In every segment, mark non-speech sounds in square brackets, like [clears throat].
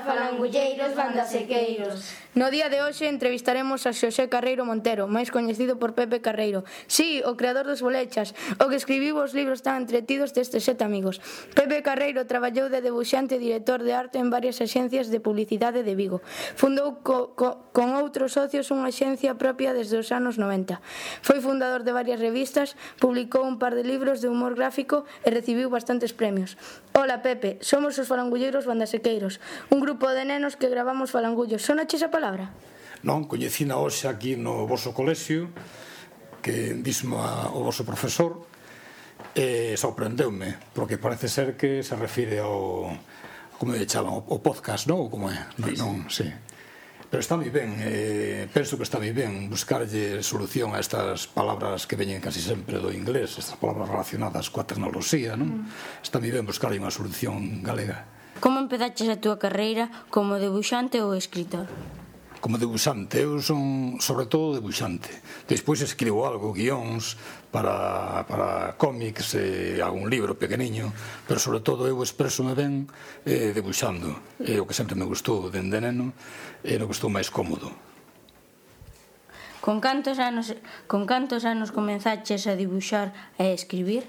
falangulleiros, bandasequeiros. No día de hoxe entrevistaremos a Xosé Carreiro Montero, máis coñecido por Pepe Carreiro. Sí, o creador dos bolechas, o que escribiu os libros tan entretidos destes sete amigos. Pepe Carreiro traballou de debuxante e director de arte en varias axencias de publicidade de Vigo. Fundou co, co, con outros socios unha axencia propia desde os anos 90. Foi fundador de varias revistas, publicou un par de libros de humor gráfico e recibiu bastantes premios. Ola Pepe, somos os falangulleiros bandasequeiros, un grupo de nenos que gravamos falangullos. Sonache esa palabra? Non, coñecina hoxe aquí no vosso colexio, que dismo a, o vosso profesor, e sorprendeume, porque parece ser que se refire ao como lle chaman, o, o podcast, non? Como é? Non, sí. non, sí. Pero está moi ben, eh, penso que está moi ben buscarlle solución a estas palabras que veñen casi sempre do inglés, estas palabras relacionadas coa tecnoloxía, non? Mm. Está moi ben buscarlle unha solución galega. Como empezaches a túa carreira como debuxante ou escritor? Como debuxante, eu son sobre todo debuxante. Despois escribo algo, guións para, para cómics e algún libro pequeniño, pero sobre todo eu expreso me ben eh, debuxando. É o que sempre me gustou dende neno e no gustou máis cómodo. Con cantos anos, con cantos anos comenzaches a dibuxar e a escribir?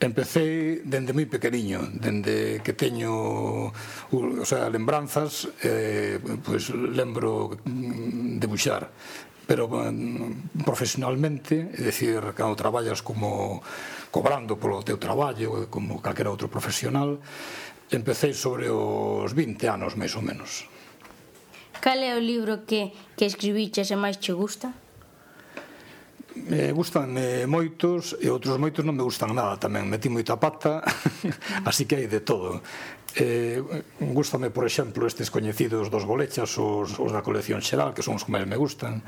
Empecé dende moi pequeniño, dende que teño o sea, lembranzas, eh, pois pues, lembro debuxar pero mm, profesionalmente, é dicir, cando traballas como cobrando polo teu traballo, como calquera outro profesional, empecé sobre os 20 anos, máis ou menos. Cal é o libro que, que escribiches e máis che gusta? me gustan eh, moitos e outros moitos non me gustan nada tamén. Metí moita pata, [laughs] así que hai de todo. Eh, gustame, por exemplo, estes coñecidos dos golechas, os, os da colección xeral, que son os que máis me gustan.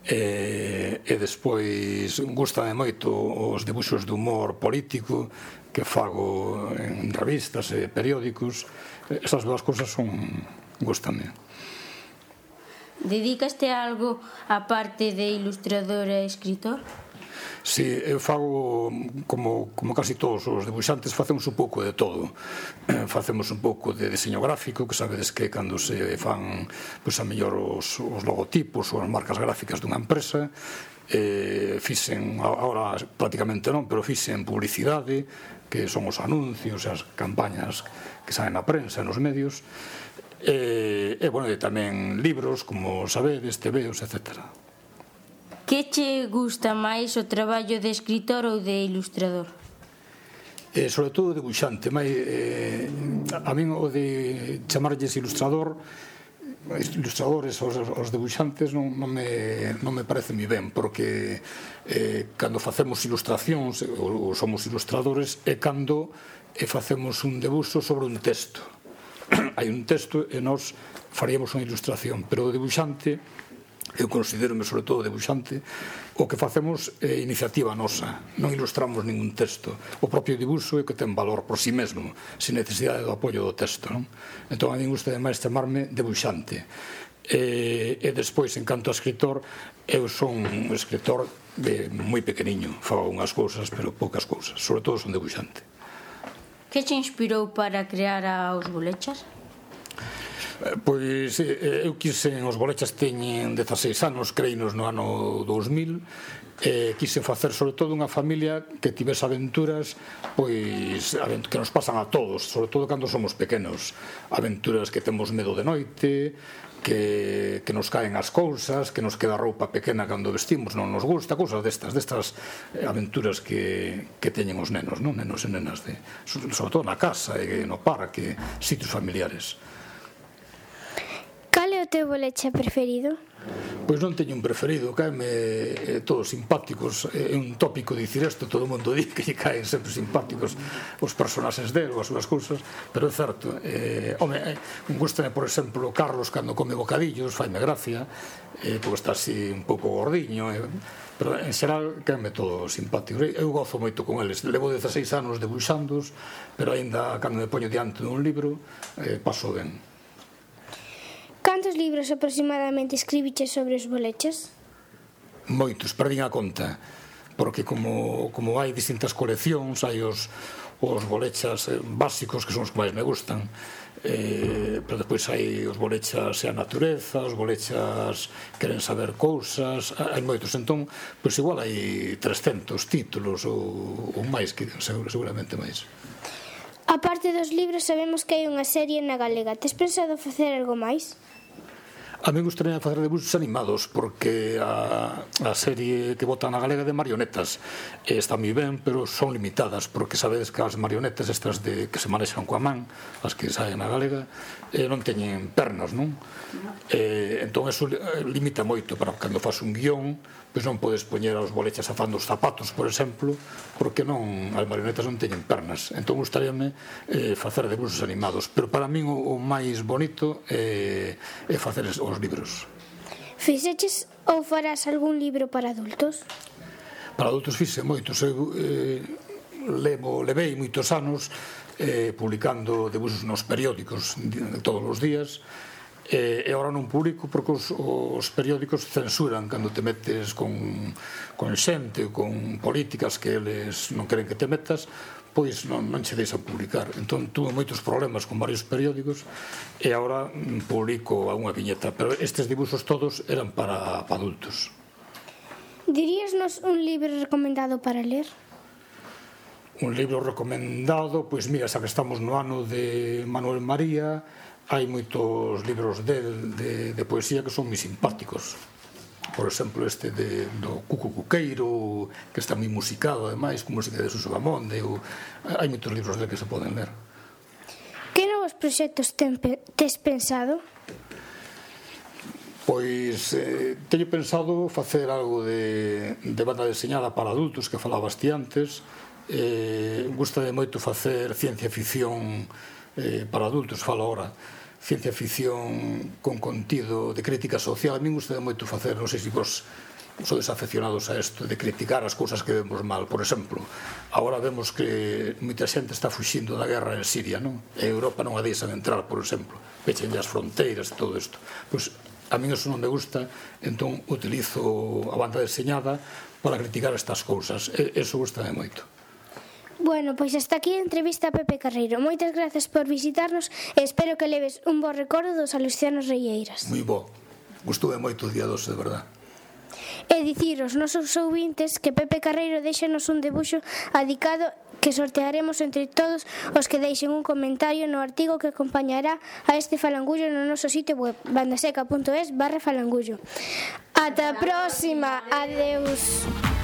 Eh, e despois gustame moito os debuxos de humor político que fago en revistas e periódicos. Esas dúas cousas son gustame. Dedícaste a algo a parte de ilustrador e escritor? Si, sí, eu fago como, como casi todos os dibuixantes facemos un pouco de todo [clears throat] facemos un pouco de diseño gráfico que sabedes que cando se fan pois pues, a mellor os, os logotipos ou as marcas gráficas dunha empresa eh, fixen, ahora prácticamente non, pero fixen publicidade, que son os anuncios, as campañas que saen na prensa, nos medios, e, e bueno, e tamén libros, como sabedes, tebeos, etc. Que che gusta máis o traballo de escritor ou de ilustrador? Eh, sobre todo debuxante, máis, eh, a min o de chamarlles ilustrador os ilustradores, os, os debuxantes non, non, me, non me parece mi ben porque eh, cando facemos ilustracións eh, ou, ou somos ilustradores é cando e facemos un debuxo sobre un texto. [clears throat] Hai un texto e nós faríamos unha ilustración pero o debuxante eu considerome sobre todo debuxante, o que facemos é iniciativa nosa, non ilustramos ningún texto. O propio dibuxo é o que ten valor por si sí mesmo, sin necesidade do apoio do texto. Non? Entón, a mí gusta demais chamarme debuxante. E, e despois, en canto a escritor, eu son un escritor de moi pequeniño. Fago unhas cousas, pero poucas cousas. Sobre todo son debuxante. Que te inspirou para crear a Os Bolechas? Pois eh, eu quixen, os bolechas teñen 16 anos, creinos no ano 2000, eh, quise facer sobre todo unha familia que tivese aventuras pois que nos pasan a todos, sobre todo cando somos pequenos, aventuras que temos medo de noite, que, que nos caen as cousas, que nos queda roupa pequena cando vestimos, non nos gusta, cousas destas, destas eh, aventuras que, que teñen os nenos, non nenos e nenas, de, sobre todo na casa e no parque, sitios familiares teu boleche preferido? Pois non teño un preferido, caeme eh, todos simpáticos, é un tópico dicir isto, todo o mundo di que lle caen sempre simpáticos os personaxes del ou as súas cousas, pero é certo, eh, home, eh, gustame, por exemplo, Carlos cando come bocadillos, faime gracia, eh, porque está así un pouco gordiño, eh, pero en xeral caeme todo simpático. Eu gozo moito con eles. Levo 16 anos debuxandos, pero aínda cando me poño diante dun libro, eh, paso ben. Cantos libros aproximadamente escribiches sobre os boleches? Moitos, perdín a conta porque como, como hai distintas coleccións, hai os, os bolechas eh, básicos que son os que máis me gustan, eh, pero despois hai os bolechas e a natureza, os bolechas queren saber cousas, hai moitos, entón, pois igual hai 300 títulos ou, ou máis, que seguramente máis. A parte dos libros sabemos que hai unha serie na Galega. Tes pensado facer algo máis? A mí gustaría facer debuxos animados porque a, a serie que botan na galega de marionetas eh, está moi ben, pero son limitadas porque sabedes que as marionetas estas de que se manexan coa man, as que saen na galega, eh, non teñen pernas, non? Eh, entón eso eh, limita moito para cando fas un guión, pois non podes poñer aos bolechas afando os zapatos, por exemplo, porque non as marionetas non teñen pernas. Entón gustaríame eh, facer debuxos animados, pero para min o, o máis bonito eh, é facer o os libros. Fixeches ou farás algún libro para adultos? Para adultos fixe moitos. Eu eh, levo, levei moitos anos eh, publicando debuxos nos periódicos todos os días eh, e agora non publico porque os, os periódicos censuran cando te metes con, con xente, con políticas que eles non queren que te metas pois non, non che deixan publicar. Entón tuve moitos problemas con varios periódicos e agora mm, publico a unha viñeta, pero estes dibuxos todos eran para, para adultos. Diríasnos un libro recomendado para ler? Un libro recomendado, pois mira, xa que estamos no ano de Manuel María, hai moitos libros del de, de poesía que son moi simpáticos por exemplo este de, do Cuco Cuqueiro que está moi musicado ademais como se de Suso Gamonde ou... hai moitos libros de que se poden ler. Que novos proxectos ten, tes pensado? Pois eh, teño pensado facer algo de, de banda deseñada para adultos que falabas ti antes. Eh, gusta de moito facer ciencia ficción eh, para adultos, falo ahora ciencia ficción con contido de crítica social. A mí gusta moito facer, non sei se vos sodes afeccionados a isto, de criticar as cousas que vemos mal. Por exemplo, agora vemos que moita xente está fuxindo da guerra en Siria, non? E Europa non a deixan entrar, por exemplo. Pechen as fronteiras e todo isto. Pois a mí eso non me gusta, entón utilizo a banda deseñada para criticar estas cousas. E, eso gustame moito. Bueno, pois hasta aquí a entrevista a Pepe Carreiro. Moitas grazas por visitarnos e espero que leves un bo recordo dos alucianos reieiras. Moi bo. Gustoume moito o día 12, de verdad. E dicir os nosos ouvintes que Pepe Carreiro deixanos un debuxo adicado que sortearemos entre todos os que deixen un comentario no artigo que acompañará a este falangullo no noso sitio web bandaseca.es barra falangullo. Ata a próxima. Adeus. Adeus.